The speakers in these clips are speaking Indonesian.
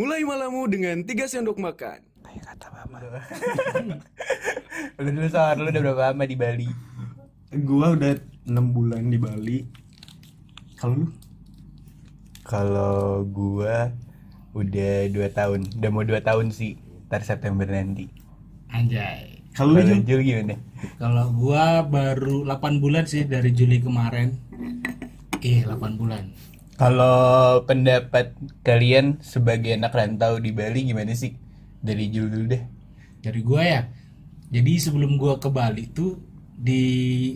Mulai malammu dengan 3 sendok makan. Kayak kata mama. lu dulu soal lu udah berapa lama di Bali? Gua udah 6 bulan di Bali. Kalau lu? Kalau gua udah 2 tahun, udah mau 2 tahun sih, ntar September nanti. Anjay. Kalau lu? Jul gimana? Kalau gua baru 8 bulan sih dari Juli kemarin. Eh, 8 bulan. Kalau pendapat kalian sebagai anak rantau di Bali gimana sih? Dari Jul dulu deh. Dari gua ya. Jadi sebelum gua ke Bali tuh di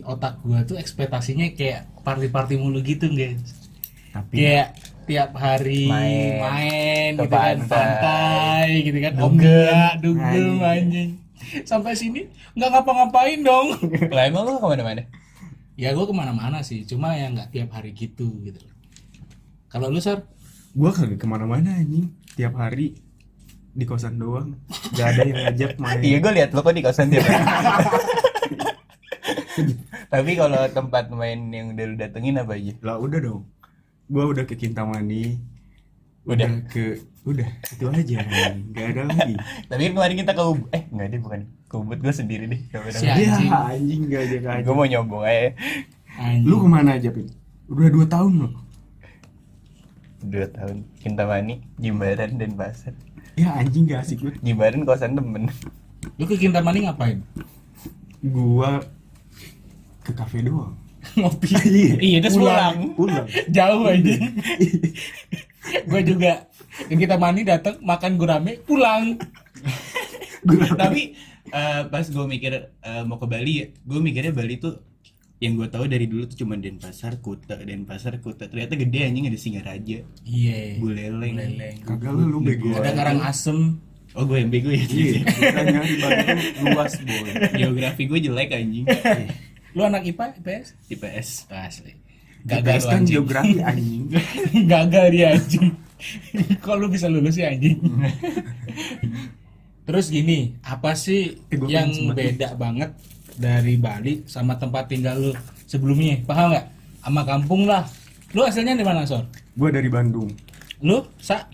otak gua tuh ekspektasinya kayak party-party mulu gitu, guys. Tapi Kayak tiap hari Main. main, Ke gitu kan, pantai. gitu kan. Dugem. Omnya, dugem Anjing. Sampai sini nggak ngapa-ngapain dong. Lah emang lu ke mana-mana? ya gua ke mana-mana sih, cuma ya nggak tiap hari gitu gitu. Kalau lu Sar? gua kagak ke mana-mana anjing. Tiap hari di kosan doang. Gak ada yang ngajak main. Iya gue lihat lo kok di kosan tiap hari. Tapi kalau tempat main yang udah lu datengin apa aja? Lah udah dong. Gua udah ke Kintamani. Udah. ke udah itu aja. Gak ada lagi. Tapi kemarin kita ke Ubud. Eh enggak deh bukan. Ke Ubud gue sendiri deh. Si Ya Anjing. anjing gak ajak aja. Gue mau nyombong aja. Anjing. Lu ke mana aja Pin? Udah 2 tahun loh. Dua tahun. Kintamani, Jimbaran dan Pasar. Ya anjing gak asik banget. Jimbaran kosan temen. Lu ke Kintamani ngapain? Gua ke kafe doang. Ngopi. Iya. iya, terus pulang. Pulang. Jauh aja. gue juga ke Kintamani datang makan gurame pulang. Tapi eh, pas gue mikir eh, mau ke Bali ya, gue mikirnya Bali tuh yang gue tahu dari dulu tuh cuma Denpasar, Kuta, Denpasar, Kuta. Ternyata gede anjing ada Singaraja, Iya. Buleleng. Buleleng. Kagak lu lu bego. Ada karang asem. Oh gue yang bego ya. Iya, bukannya di tuh luas boy. Geografi gue jelek anjing. Lu anak IPA, IPS? IPS. Asli. Gagal lu kan anjing. geografi anjing. Gagal dia anjing. Kok lu bisa lulus sih anjing? Terus gini, apa sih Eh, yang beda banget dari Bali sama tempat tinggal lu sebelumnya? Paham nggak? Sama kampung lah. Lu asalnya di mana, Sor? Gua dari Bandung. Lu, Sa?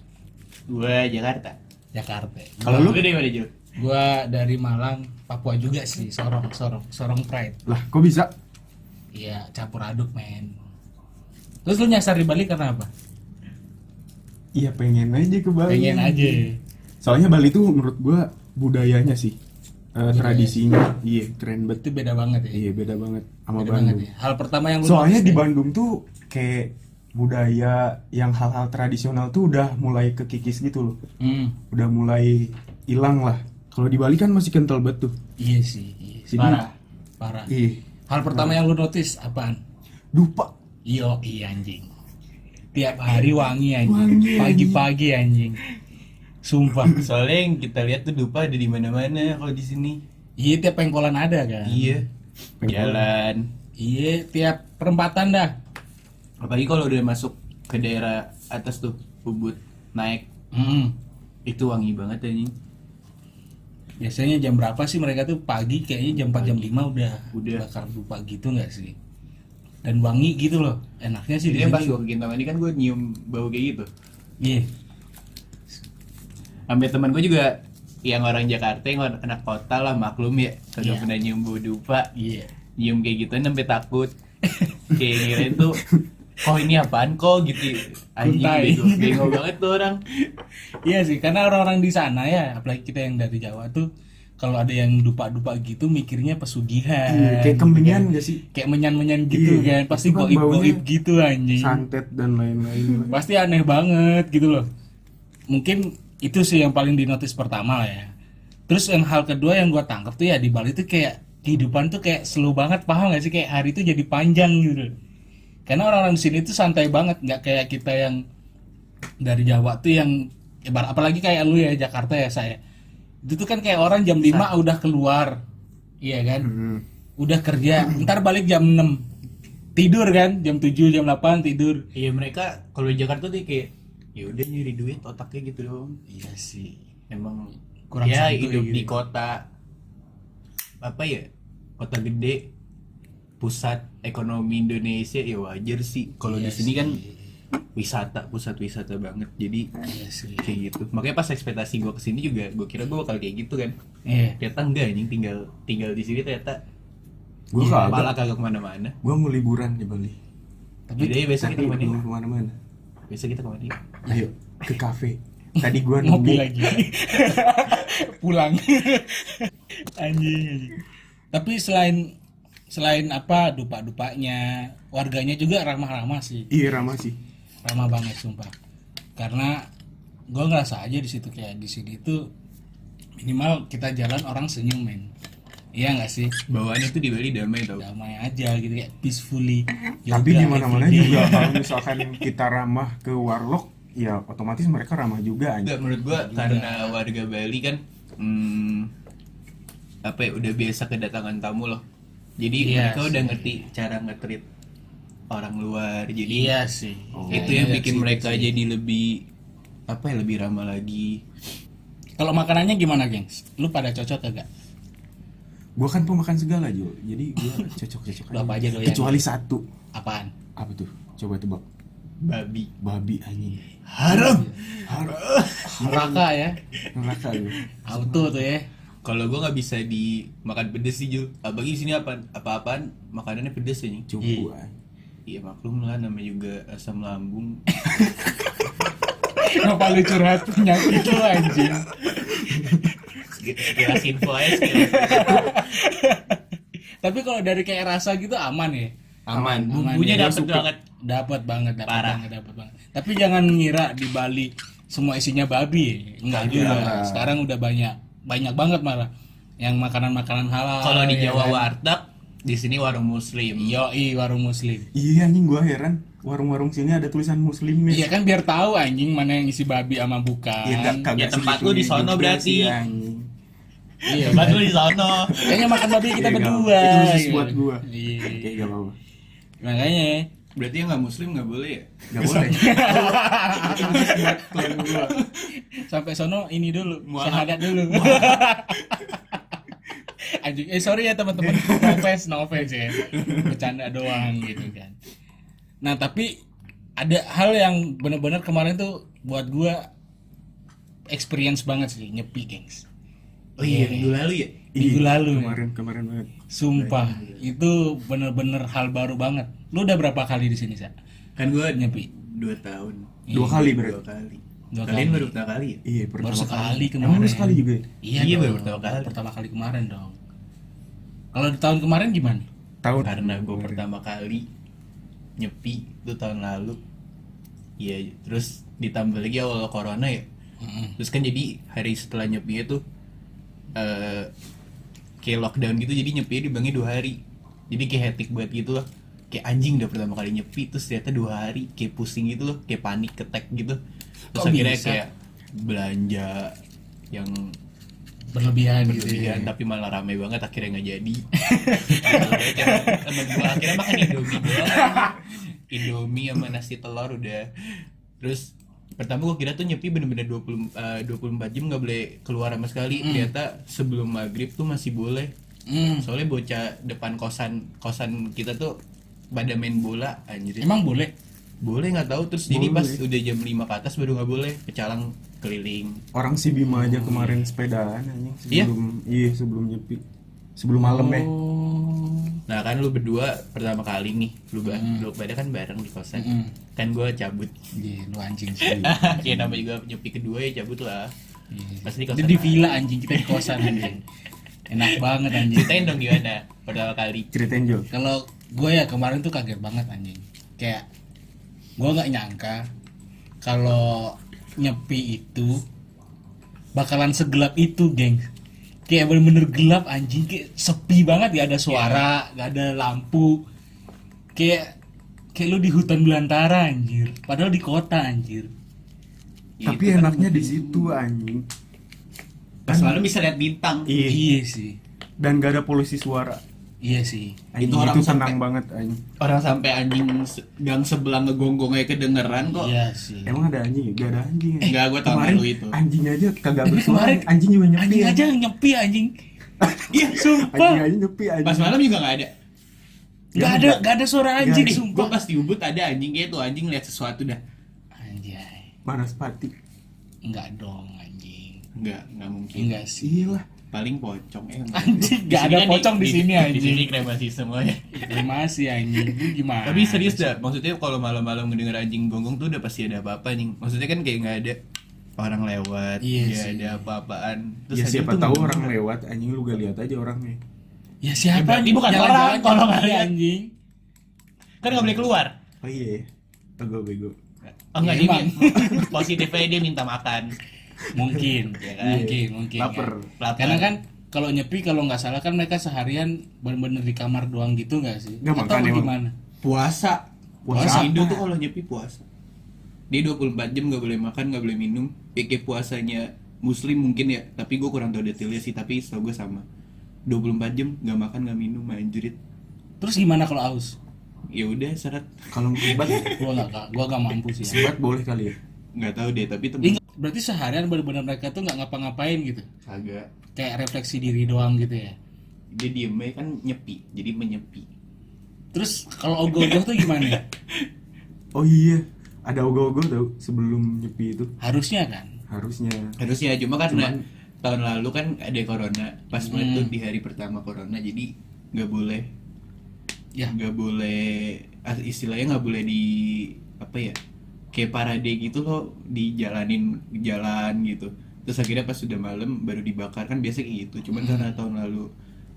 Gue Jakarta. Jakarta. Kalau lu? dari mana Jul? Gua dari Malang, Papua juga sih, Sorong, Sorong, Sorong Pride. Lah, kok bisa? Iya, campur aduk, men. Terus lu nyasar di Bali karena apa? Iya pengen aja ke Bali. Pengen aja. Soalnya Bali tuh menurut gua budayanya sih. Eh, Budaya. tradisinya iya keren banget. Itu beda banget ya. Iya beda banget sama Beda banget Bandung. ya. Hal pertama yang Soalnya di ya? Bandung tuh kayak budaya yang hal-hal tradisional tuh udah mulai kekikis gitu loh. Hmm, Udah mulai hilang lah. Kalau di Bali kan masih kental banget tuh. iya sih, iya. Jadi- Parah, parah. Ih, Hal pertama yang lu notice apaan? dupa. Iyo, iya anjing. Tiap hari wangi anjing. Pagi-pagi anjing. Sumpah. Soalnya yang kita lihat tuh dupa ada di mana-mana kalau di sini. Iya, tiap pengkolan ada kan. Iya. Pengkolan. Jalan. Iya, tiap perempatan dah. Apalagi kalau udah masuk ke daerah atas tuh Ubud naik Hmm. itu wangi banget anjing. Biasanya jam berapa sih mereka tuh pagi kayaknya jam 4 jam 5 udah Udah. bakar dupa gitu nggak sih? Dan wangi gitu loh. Enaknya sih di Jadi pas sini. gue ke Kintamani kan gue nyium bau kayak gitu. Iya. Sampai teman gue juga yang orang Jakarta yang orang anak kota lah maklum ya kagak Iya. pernah nyium bau dupa Iya. nyium kayak gitu sampai takut kayak ngirain tuh oh ini apaan kok gitu anjing Kuntai. bego bego banget tuh orang Iya sih, karena orang-orang di sana ya, apalagi kita yang dari Jawa tuh kalau ada yang dupa-dupa gitu mikirnya pesugihan. Iya, kayak kembengan gak sih? Kayak menyan-menyan gitu Iya, kan. Pasti itu kan goib-goib baunya gitu anjing. Santet dan lain-lain. Pasti aneh banget gitu loh. Mungkin itu sih yang paling dinotis pertama lah ya. Terus yang hal kedua yang gua tangkap tuh ya di Bali tuh kayak kehidupan tuh kayak slow banget paham gak sih kayak hari itu jadi panjang gitu. Karena orang-orang di sini tuh santai banget, nggak kayak kita yang dari Jawa tuh yang apalagi kayak lu ya Jakarta ya saya. Itu tuh kan kayak orang jam 5 udah keluar. Iya kan? Hmm. Udah kerja, ntar balik jam 6. Tidur kan, jam 7, jam 8 tidur. iya mereka kalau di Jakarta tuh kayak ya udah nyari duit otaknya gitu doang Iya sih. emang Kurang ya hidup gitu. di kota apa ya kota gede pusat ekonomi Indonesia ya wajar sih kalau di Iya sini kan wisata pusat wisata banget jadi Iya sih. kayak gitu makanya pas ekspektasi gue ke sini juga gue kira gue bakal kayak gitu kan Iya. ternyata enggak anjing tinggal tinggal di sini ternyata Gue malah kagak. kagak ke mana-mana Gue mau liburan di Bali. tapi jadi besok kita ke mana-mana. Besok kita ke mana Ayo ke kafe. Tadi gue ngopi nemu lagi. Pulang. Anjing, anjing. Tapi selain selain apa dupa dupanya warganya juga ramah-ramah sih. Iya ramah sih. ramah banget sumpah. Karena gue ngerasa aja di situ kayak di sini tuh minimal kita jalan orang senyum men iya nggak sih bawaannya tuh di Bali damai tau damai aja gitu kayak peacefully Tapi Yoga di mana-mana everyday. juga kalau misalkan kita ramah ke warlock, ya otomatis mereka ramah juga Enggak, anjing. menurut gua karena warga Bali kan hmm, apa ya udah biasa kedatangan tamu loh. Jadi Iya mereka sih. udah ngerti cara nge-treat orang luar. Jadi iya sih itu Iya, yang iya bikin sih, mereka sih. jadi lebih apa ya lebih ramah lagi. kalau makanannya gimana gengs lu pada cocok kagak Gue kan pemakan segala Jo, jadi gue cocok-cocok Lu apa aja doyan? Kecuali satu. apaan Apa tuh? Coba tebak. Babi. Babi anjing. Haram. neraka ya Neraka lu. auto tuh ya Kalau gua nggak bisa dimakan pedes sih Jul. Apalagi di sini apa apa-apaan makanannya pedes aja. Cupu anjing. Iya maklum lah namanya juga asam lambung. Kenapa lu curhat penyakit lu anjing Sekilas info aja. Tapi kalau dari kayak rasa gitu aman ya Aman. Aman, Bumbunya ya. dapet banget. Dapat banget, dapat Parah. banget, dapat banget. Tapi jangan ngira di Bali semua isinya babi ya. Enggak Kagak. juga. Sekarang udah banyak banyak banget malah yang makanan-makanan halal. Kalau di ya Jawa kan? warteg, di sini warung muslim. Yoi warung muslim. Iya anjing gua heran. Warung-warung sini ada tulisan muslim ya. Iya kan biar tahu anjing mana yang isi babi sama bukan. Iya, Ya, tempat lu di sono berarti. sih, anjing. Iya. Lu di sono. Kayaknya makan babi kita Iya, nggak berdua. apa-apa. Itu khusus gitu. buat gua. Iya. Oke, gak apa-apa. Makanya Berarti yang nggak muslim nggak boleh ya? Gak boleh. Sampai sono ini dulu, Mualaf. syahadat dulu. Anjing, eh sorry ya teman-teman, no offense, no offense ya. Bercanda doang gitu kan. Nah, tapi ada hal yang benar-benar kemarin tuh buat gua experience banget sih nyepi, gengs. Oh iya, minggu lalu ya? Minggu Iya, lalu ya. Kemarin kemarin banget. Sumpah, itu bener-bener hal baru banget. Lu udah berapa kali di sini, Sa? Kan gua Nyepi. dua tahun. Dua kali berarti. Dua kali. Dua Kalian kali. baru pertama kali ya? Iya, pertama Baru sekali kali. kemarin. Emang lu sekali juga ya? Iya, Iya, baru pertama kali. Pertama kali kemarin dong. Kalau di tahun kemarin gimana? Tahun Karena gue pertama kali nyepi itu tahun lalu. Iya, terus ditambah lagi awal corona ya. Terus kan jadi hari setelah nyepi itu eh kayak lockdown gitu jadi nyepi dibagi dua hari. Jadi kayak hectic banget gitu loh. Kayak anjing udah pertama kali nyepi terus ternyata dua hari kayak pusing gitu loh, kayak panik ketek gitu. Terus Kok akhirnya bisa? kayak belanja yang Berlebihan, gitu. berlebihan ya. tapi malah rame banget akhirnya nggak jadi temen gua akhirnya makan indomie doang indomie sama nasi telur udah terus pertama gua kira tuh nyepi bener-bener 20 eh, 24 jam nggak boleh keluar sama sekali ternyata sebelum maghrib tuh masih boleh Hmm. soalnya bocah depan kosan kosan kita tuh pada main bola anjir Emang boleh? boleh nggak tahu terus jadi Boleh. pas udah jam 5 ke atas baru nggak boleh pecalang keliling orang si Bima aja kemarin sepedaan anjing Iya? sebelum iya sebelum nyepi. Sebelum malam ya. Nah kan lu berdua pertama kali nih, lu ba lu pada kan bareng di kosan. Mm-mm. Kan gua cabut. Iya, lu anjing sih. ya nama juga nyepi kedua ya cabut lah. Iya. Pasti di kosan. di villa anjing, kita di kosan anjing. Enak banget anjing. Ceritain dong gimana pertama kali. Ceritain Jo. Kalau gue ya kemarin tuh kaget banget anjing. Kayak gue nggak nyangka kalau nyepi itu bakalan segelap itu, geng. Kayak bener-bener gelap anjing, kayak sepi banget gak ada suara, gak ada lampu. Kayak kayak lu di hutan belantara anjir, padahal di kota anjir. Ya, Tapi itu kan enaknya di situ anjing. Pas malam bisa lihat bintang. Iya. Iya sih. Dan gak ada polusi suara. Iya sih. Anjing, Itu itu, orang tenang sampai- banget anjing. Orang sampai anjing gang sebelah ngegonggong aja kedengeran kok. Iya sih. Emang ada anjing ya? Gak ada anjing ya? Enggak, gua Kemarin lalu itu. anjing aja kagak bersuara. Kemarin Anjing juga nyepi. Anjing aja nyepi anjing. Iya, Sumpah. Anjing aja nyepi anjing. Pas malam juga nggak ada. Nggak ada, nggak ada suara anjing, gue sumpah. pas di Ubud ada anjing kayak tuh anjing lihat sesuatu dah Anjay. Manaspati. Enggak dong, anjing. Enggak, enggak mungkin. Enggak sih. Iya lah. Paling pocong eh. Anjing, nggak ada kan pocong di sini, Di anjing. sini kremasi semuanya. Masih anjing. Gimana? Tapi serius dah, maksudnya kalau malam-malam ngedenger anjing gonggong tuh udah pasti ada apa-apa nih. Maksudnya kan kayak nggak ada orang lewat, Iya sih. ada apa-apaan. Ya anjing siapa tahu orang bener. lewat anjing lu gak lihat aja orangnya. Ya Ya, siapa berarti nih? bukan Jalan-jalan orang kalau nggak jalan lihat. anjing. Kan nggak boleh keluar. Oh iya. Bego bego. Oh enggak Ya, dia positifnya dia minta makan. Mungkin, Ya kan? mungkin, mungkin. Lapar. kan. Karena kan kalau nyepi kalau nggak salah kan mereka seharian bener-bener di kamar doang gitu nggak sih? Nggak, Atau makan gimana? Puasa. Puasa Puasa Indo tuh kalau nyepi puasa. Dia 24 jam nggak boleh makan, nggak boleh minum. Ya, kayak puasanya muslim mungkin ya, tapi gue kurang tahu detailnya sih, tapi setahu gue sama. 24 jam nggak makan nggak minum anjrit. Terus gimana kalau aus? Ya udah seret. Kalau ngebat, Gua nggak, gua nggak mampu sih. Ya. sebat boleh kali ya. Nggak tahu deh, tapi temen berarti seharian bener-bener mereka tuh nggak ngapa-ngapain gitu? agak Kayak refleksi diri doang gitu ya? dia diem aja kan nyepi, jadi menyepi. Terus kalau ogoh-ogoh tuh gimana? ya? Oh iya, ada ogoh-ogoh tau sebelum nyepi itu Harusnya kan? harusnya. Harusnya cuma karena Cuman- tahun lalu kan ada corona, pas Hmm. meletus di hari pertama corona, jadi nggak boleh Ya. nggak boleh ah, istilahnya nggak boleh di apa ya kayak parade gitu loh dijalanin jalan gitu terus akhirnya pas sudah malam baru dibakar kan biasa kayak gitu cuman Hmm. karena tahun lalu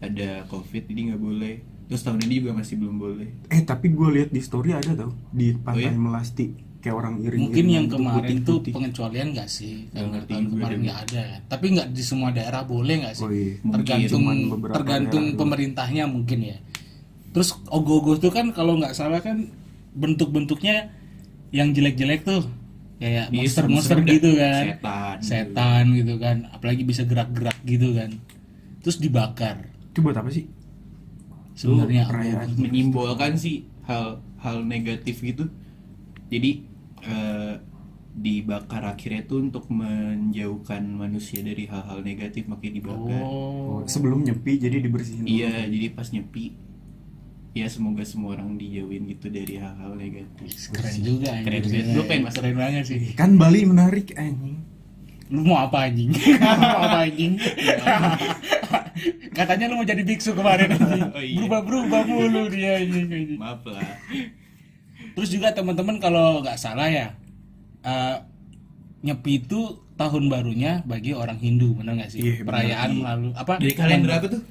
ada covid jadi nggak boleh terus tahun ini juga masih belum boleh Eh tapi gue lihat di story ada tau di pantai iya? Melasti kayak orang iring. Mungkin yang kemarin tuh pengecualian nggak sih? Karena ngerti tahun kemarin nggak ada. Tapi nggak di semua daerah boleh nggak sih? Oh iya. Tergantung tergantung pemerintahnya mungkin ya. Terus ogoh-ogoh tuh kan kalau nggak salah kan bentuk-bentuknya yang jelek-jelek tuh kayak Iya, monster-monster serem-serem gitu kan. Setan. Setan gitu kan. Apalagi bisa gerak-gerak gitu kan. Terus dibakar. Itu buat apa sih? Sebenarnya ogoh-ogoh. menyimbolkan sih hal hal negatif gitu jadi eh, dibakar akhirnya tuh untuk menjauhkan manusia dari hal-hal negatif makanya dibakar Oh, Oh. sebelum nyepi jadi dibersihin. dulu. iya jadi pas nyepi ya semoga semua orang dijauhin gitu dari hal-hal negatif Keren juga Keren banget. Lu pengen masuk? Keren banget sih. Kan Bali menarik anjing. Lu mau apa anjing? mau apa anjing? Katanya lu mau jadi biksu kemarin anjing. Oh, iya. Berubah-berubah mulu dia anjing. maaf lah Terus juga teman-teman kalau nggak salah ya eh, nyepi itu tahun barunya bagi orang Hindu, benar nggak sih? Iya, benar. Perayaan melalui apa? dari kalender apa tuh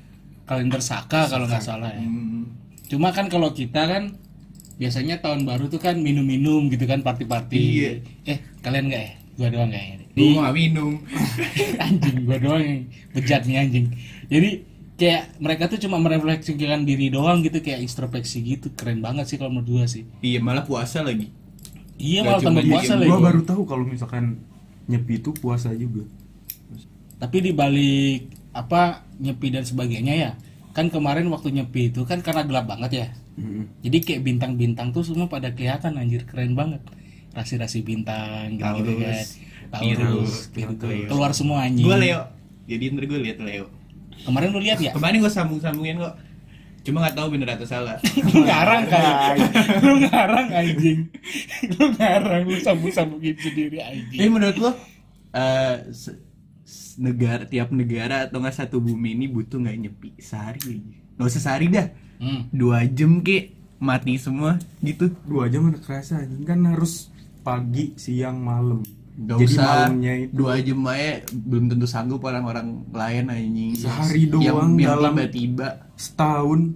Kalender Saka kalau nggak salah ya. Hmm, Cuma kan kalau kita kan biasanya tahun baru tuh kan minum-minum gitu kan party-party. Iya. Eh, kalian nggak ya? Gua doang nggak ya? gua nggak minum anjing gua doang yang bejat nih anjing jadi kayak mereka tuh cuma merefleksikan diri doang gitu kayak introspeksi gitu keren banget sih kalau menurut gua sih iya malah puasa lagi iya Gak malah tambah puasa lagi Gua baru tahu kalau misalkan nyepi itu puasa juga. tapi di balik apa nyepi dan sebagainya ya kan kemarin waktu nyepi itu kan karena gelap banget ya. Mm-mm. jadi kayak bintang-bintang tuh semua pada kelihatan anjir keren banget. Rasi-rasi bintang gitu, -gitu kan. Taurus, gitu. Keluar semua anjing. Gua Leo. Jadi ntar gue lihat Leo. Kemarin lu lihat ya? Kemarin gua sambung-sambungin kok. Cuma nggak tahu bener atau salah. Lu ngarang kan lu ngarang anjing. Lu ngarang lu sambung sambungin sendiri Eh anjing menurut lo eh, se- s- negara tiap negara atau nggak satu bumi ini butuh nggak nyepi sehari aja. Nggak usah sehari dah. Hmm. dua jam ke mati semua gitu. Dua jam mana kerasa anjing. Kan harus pagi, siang, malam. Gak Jadi usah malamnya itu dua jam aja belum tentu sanggup orang-orang lain anjing. Sehari yang, doang yang dalam- tiba-tiba. setahun.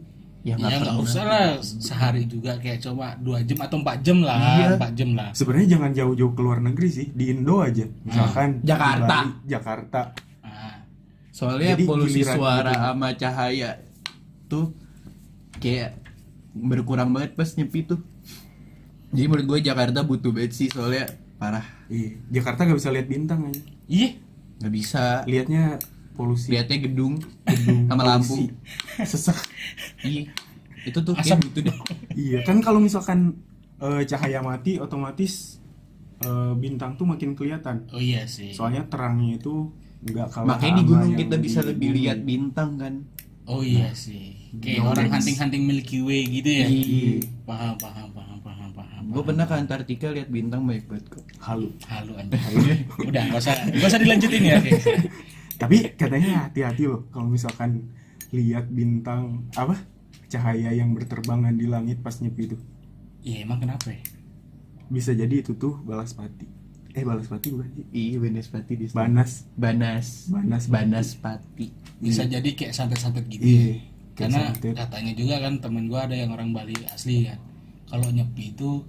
Ya ya nggak nggak pernah. usah lah sehari juga kayak coba dua jam atau empat jam lah Iya. empat jam lah Sebenarnya jangan jauh-jauh ke luar negeri sih, di Indo aja. Misalkan di Jakarta. Bali, Jakarta. Ah, soalnya Jadi polusi giliran suara gitu. sama cahaya tuh kayak berkurang banget pas nyepi tuh jadi menurut gue Jakarta butuh banget sih soalnya parah Iya, Jakarta gak bisa lihat bintang aja. iya nggak bisa Lihatnya polusi. lihatnya gedung gedung, sama lampu. Sesak. iya itu tuh Asap. gitu deh Iya, kan kalau misalkan eh, cahaya mati otomatis eh, bintang tuh makin kelihatan. oh iya sih Soalnya terangnya itu nggak kalah makanya di gunung kita bisa di lebih lihat bintang kan Oh iya sih. Kayak orang hunting-hunting Milky Way gitu ya. Iya. Paham, paham, paham, paham, paham. Gue pernah ke Antartika lihat bintang baik banget kok. halu Halu aja. Udah, nggak usah, nggak usah dilanjutin ya. Tapi katanya hati-hati loh kalau misalkan lihat bintang apa cahaya yang berterbangan di langit pas nyepi itu Iya emang kenapa ya? bisa jadi itu tuh balaspati eh balaspati bukan sih Iya Banaspati di sana. banas Banas. Banas. Banaspati. Bisa jadi kayak santet-santet gitu. iya kayak Karena santet. katanya juga kan temen gua ada yang orang Bali asli kan. Kalau nyepi itu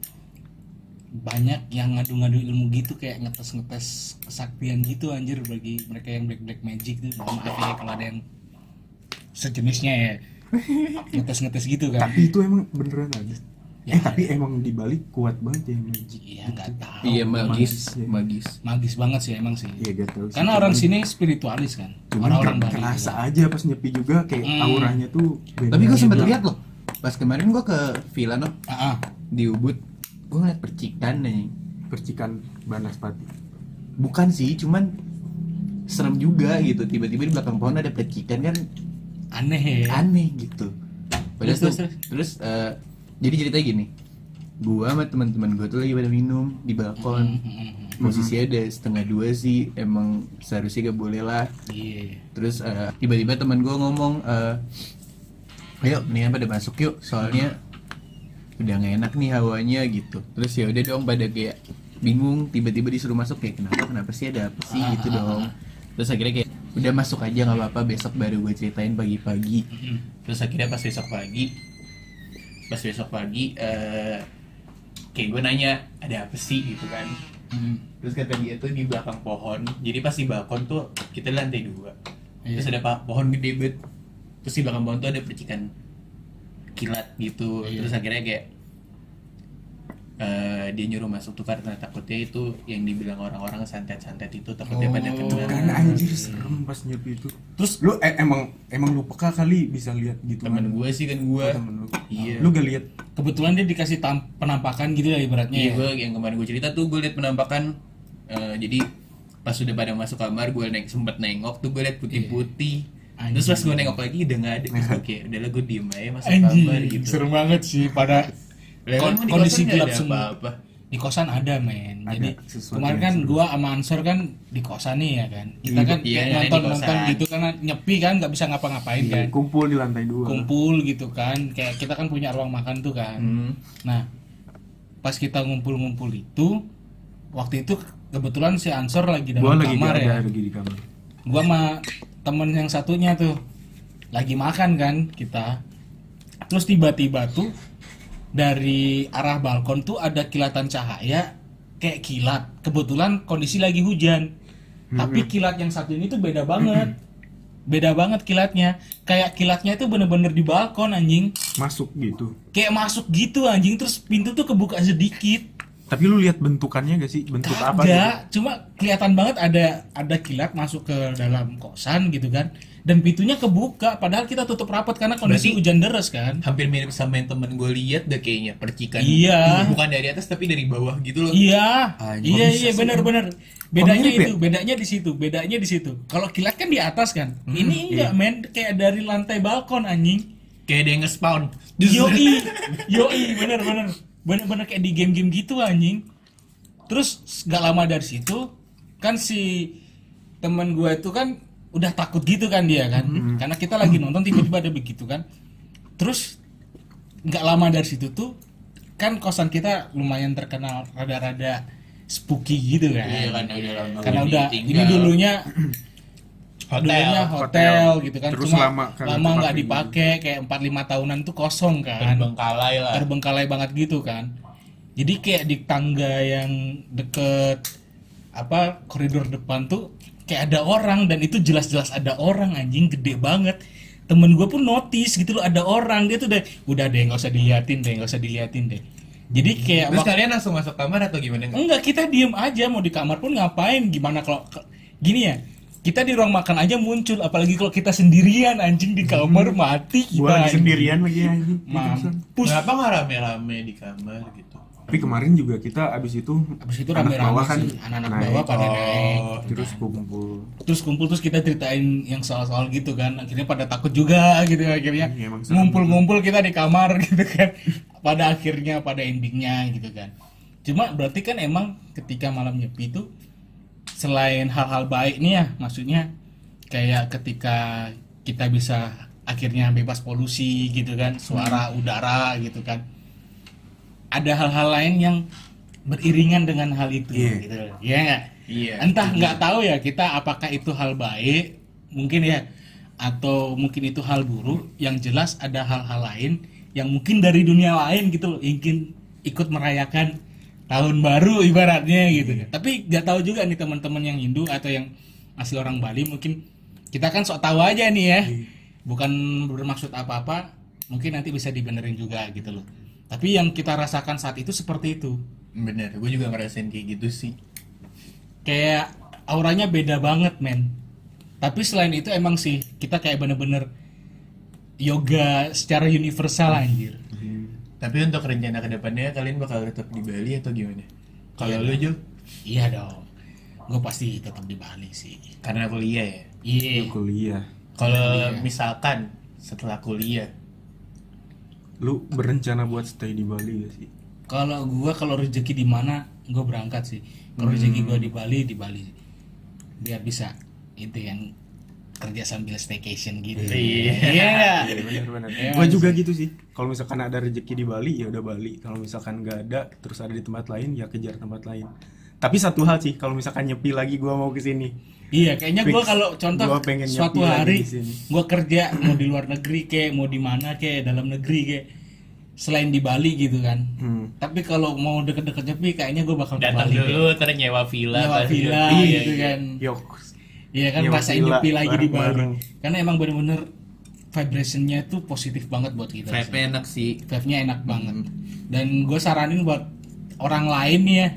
banyak yang ngadu-ngadu ilmu gitu kayak ngetes-ngetes kesaktian gitu anjir bagi mereka yang black black magic tuh maaf ya kalau ada yang sejenisnya ya ngetes-ngetes gitu kan tapi itu emang beneran ada Ya. eh tapi emang di Bali kuat banget ya magic iya nggak tahu Iya magis, Magis, magis. magis banget sih emang sih iya gak tahu sih. karena orang sini spiritualis kan cuman ker- Bali kerasa juga. aja pas nyepi juga kayak Hmm. auranya tuh. Tapi gue sempat Beda. lihat loh. Pas kemarin gue ke villa no Ah, ah. di Ubud, gue ngeliat percikan nih. percikan banaspati Bukan sih, cuman serem juga gitu. Tiba-tiba di belakang pohon ada percikan kan aneh ya aneh gitu. Padahal Terus, tuh, terus, terus, eh, jadi ceritanya gini. Gua sama teman-teman gue tuh lagi pada minum di balkon. Hmm, hmm, hmm. Posisinya ada setengah dua sih, emang seharusnya gak boleh lah. iya Terus eh, tiba-tiba teman gue ngomong, eh, ayo mendingan pada masuk yuk, soalnya udah nggak enak nih hawanya gitu. Terus ya udah dong pada kayak bingung, tiba-tiba disuruh masuk kayak kenapa kenapa sih ada apa sih gitu dong. Terus akhirnya kayak udah masuk aja nggak apa-apa besok baru gue ceritain pagi-pagi. Terus akhirnya pas besok pagi, pas besok pagi, eh, kayak gue nanya ada apa sih gitu kan. Hmm. Terus kata dia tuh di belakang pohon. Jadi pas di balkon tuh kita lantai dua. Iya. Terus ada pak pohon gede banget. Terus di belakang pohon tuh ada percikan kilat gitu. Iya. Terus akhirnya kayak eh, dia nyuruh masuk tuh karena takutnya itu yang dibilang orang-orang santet-santet itu takutnya pada Oh, kena. kan anjir serem pas nyepi itu terus lu eh, emang emang lu peka kali bisa lihat gitu Temen gue sih kan gue. Oh, temen lu Iya. lu gak lihat kebetulan dia dikasih tam- penampakan gitu ya ibaratnya Iya ya. gue yang kemarin gue cerita tuh gue liat penampakan eh, jadi pas sudah pada masuk kamar gue naik sempet nengok tuh gue liat putih-putih Iya. terus pas gue nengok lagi udah nggak ada terus gue kayak udahlah gue diem aja masuk kamar gitu serem banget sih pada Lah, kon- kondisi gelap ada semua. apa-apa? Di kosan ada men. Ada Jadi kemarin kan gua sama Ansor kan di kosan nih ya kan. Kita Iya, kan iya, kayak iya, nonton nonton gitu kan nyepi kan nggak bisa ngapa-ngapain Iya, kan. kumpul di lantai dua Kumpul gitu kan. Kayak kita kan punya ruang makan tuh kan. Hmm. Nah, pas kita ngumpul-ngumpul itu waktu itu kebetulan si Ansor lagi dalam gua lagi kamar gak ya. ada lagi di kamar gua sama temen yang satunya tuh. Lagi makan kan kita. Terus tiba-tiba tuh dari arah balkon tuh ada kilatan cahaya kayak kilat. Kebetulan kondisi lagi hujan. Tapi kilat yang satu ini tuh beda banget. Beda banget kilatnya. Kayak kilatnya itu bener-bener di balkon anjing. Masuk gitu. Kayak masuk gitu anjing. Terus pintu tuh kebuka sedikit tapi lu lihat bentukannya gak sih bentuk apa gitu? Kagak, cuma kelihatan banget ada ada kilat masuk ke dalam kosan gitu kan. Dan pintunya kebuka padahal kita tutup rapat karena kondisi Berarti- hujan deras kan. hampir mirip sama yang temen gue lihat deh kayaknya percikan Iya. bukan dari atas tapi dari bawah gitu loh Iya. Anjing, iya iya sih, benar Bang? benar. Bedanya mirip itu, bedanya di situ, bedanya di situ. Kalau kilat kan di atas kan. Ini enggak men kayak dari lantai balkon anjing. kayak ada yang nge-spawn Yoi, yoi, bener bener, bener bener kayak di game-game gitu anjing. Terus gak lama dari situ kan si teman gue itu kan udah takut gitu kan dia kan, karena kita lagi nonton tiba-tiba ada begitu kan. Terus nggak lama dari situ tuh kan kosan kita lumayan terkenal rada-rada spooky gitu kan. Iya, karena udah Karena udah ini dulunya hotel dulunya hotel, gitu kan. Terus cuma lama lama nggak dipakai dipakai kayak 4 5 tahunan tuh kosong kan. Terbengkalai lah. Terbengkalai banget gitu kan. Jadi kayak di tangga yang deket apa koridor depan tuh kayak ada orang dan itu jelas-jelas ada orang anjing gede banget. Temen gue pun notice gitu loh ada orang. Dia tuh udah udah deh nggak usah diliatin deh nggak usah diliatin deh. Jadi kayak terus waktu- kalian langsung masuk kamar atau gimana Enggak, kita diem aja. Mau di kamar pun ngapain? Gimana kalau gini ya? Kita di ruang makan aja muncul, apalagi kalau kita sendirian anjing di kamar mati kita. gua lagi anjing. sendirian lagi anjing Mampus. kenapa nggak rame-rame di kamar gitu Tapi kemarin juga kita abis itu Abis itu anak rame-rame bawah kan sih, anak-anak naik. bawah pada Oh, naik. terus kumpul. Terus kumpul terus kita ceritain yang soal-soal gitu kan. Akhirnya pada takut juga gitu akhirnya. Iya, Ngumpul-ngumpul kita di kamar gitu kan. Pada akhirnya pada endingnya gitu kan. Cuma berarti kan emang ketika malam nyepi itu selain hal-hal baik nih ya, maksudnya kayak ketika kita bisa akhirnya bebas polusi gitu kan, suara udara gitu kan. Ada hal-hal lain yang beriringan dengan hal itu Iya. gitu. Iya nggak? Iya. Entah nggak tahu ya kita apakah itu hal baik mungkin ya atau mungkin itu hal buruk yang jelas ada hal-hal lain yang mungkin dari dunia lain gitu ingin ikut merayakan tahun baru ibaratnya gitu. tapi nggak tahu juga nih teman-teman yang Hindu atau yang asli orang Bali mungkin kita kan sok tahu aja nih ya. Bukan bermaksud apa-apa mungkin nanti bisa dibenerin juga gitu loh. Tapi yang kita rasakan saat itu seperti itu. Bener, gue juga ngerasain kayak gitu sih. kayak auranya beda banget men. Tapi selain itu emang sih kita kayak bener-bener yoga secara universal anjir Tapi untuk rencana ke depannya kalian bakal tetap di Bali atau gimana? Kalau lu Jo, iya dong. Gue pasti tetap di Bali sih. Karena kuliah ya. iya. Kuliah. Kalau misalkan setelah kuliah, Lu berencana buat stay di Bali gak sih? kalau gua kalau rezeki di mana gue berangkat sih. Kalau rezeki gua di Bali di Bali. Biar bisa itu yang kerja sambil staycation gitu Iya. iya? Iya benar-benar. Iya, Gua juga gitu sih. Kalau misalkan ada rezeki di Bali ya udah Bali. Kalau misalkan nggak ada terus ada di tempat lain ya kejar tempat lain. Tapi satu hal sih, kalau misalkan nyepi lagi gua mau ke sini. Iya, kayaknya gua Fix. kalau contoh Gua pengen suatu hari di sini. gua kerja mau di luar negeri kayak mau di mana kayak dalam negeri kayak selain di Bali gitu kan. Hmm. Tapi kalau mau deket-deket nyepi kayaknya gua bakal ke datang dulu terus nyewa villa. Nyewa pas villa Iya, gitu iya. kan. Yok. Iya kan Nyewa rasain nyepi lagi di Bali. Karena emang bener-bener vibrationnya itu positif banget buat kita. sih. Vibe enak sih. Vibe-nya enak banget. Dan gue saranin buat orang lain nih ya.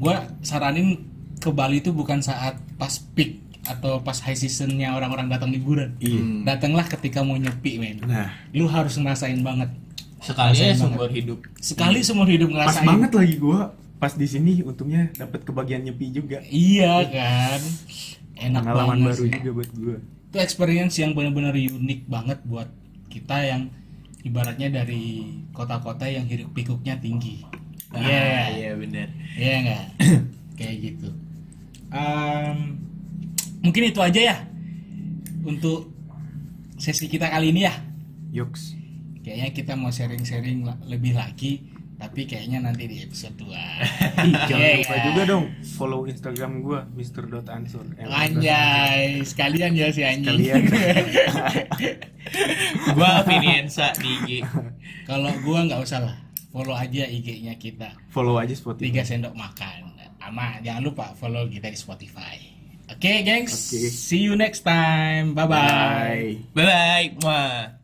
Gue saranin ke Bali itu bukan saat pas peak atau pas high seasonnya orang-orang datang liburan. Iya. Datanglah ketika mau nyepi men. Nah, Lu harus ngerasain banget. Sekali ya seumur hidup. Sekali seumur hidup pas ngerasain. banget lagi gua pas di sini untungnya dapat kebagian nyepi juga. Iya kan. Enak Pengalaman banget baru sih. juga buat gua. Itu experience yang benar-benar unik banget buat kita yang ibaratnya dari kota-kota yang hiruk pikuknya tinggi. Iya. Ah, iya bener. Iya enggak? Kayak gitu. Em, mungkin itu aja ya untuk sesi kita kali ini ya. Yoks. Kayaknya kita mau sharing-sharing lebih lagi, tapi kayaknya nanti di episode 2. Ih, jangan lupa juga dong follow Instagram gua Mr.Ansur. Eh, Anjay, sekalian ya si anjing. Sekalian. Gua Viniensa di IG. Kalau gua nggak usah lah, follow aja IG-nya kita. follow aja Spotify. Tiga sendok makan. Ama jangan lupa follow kita di Spotify. Oke, gengs. Oke. See you next time. Bye-bye. Bye. Bye bye. Wah.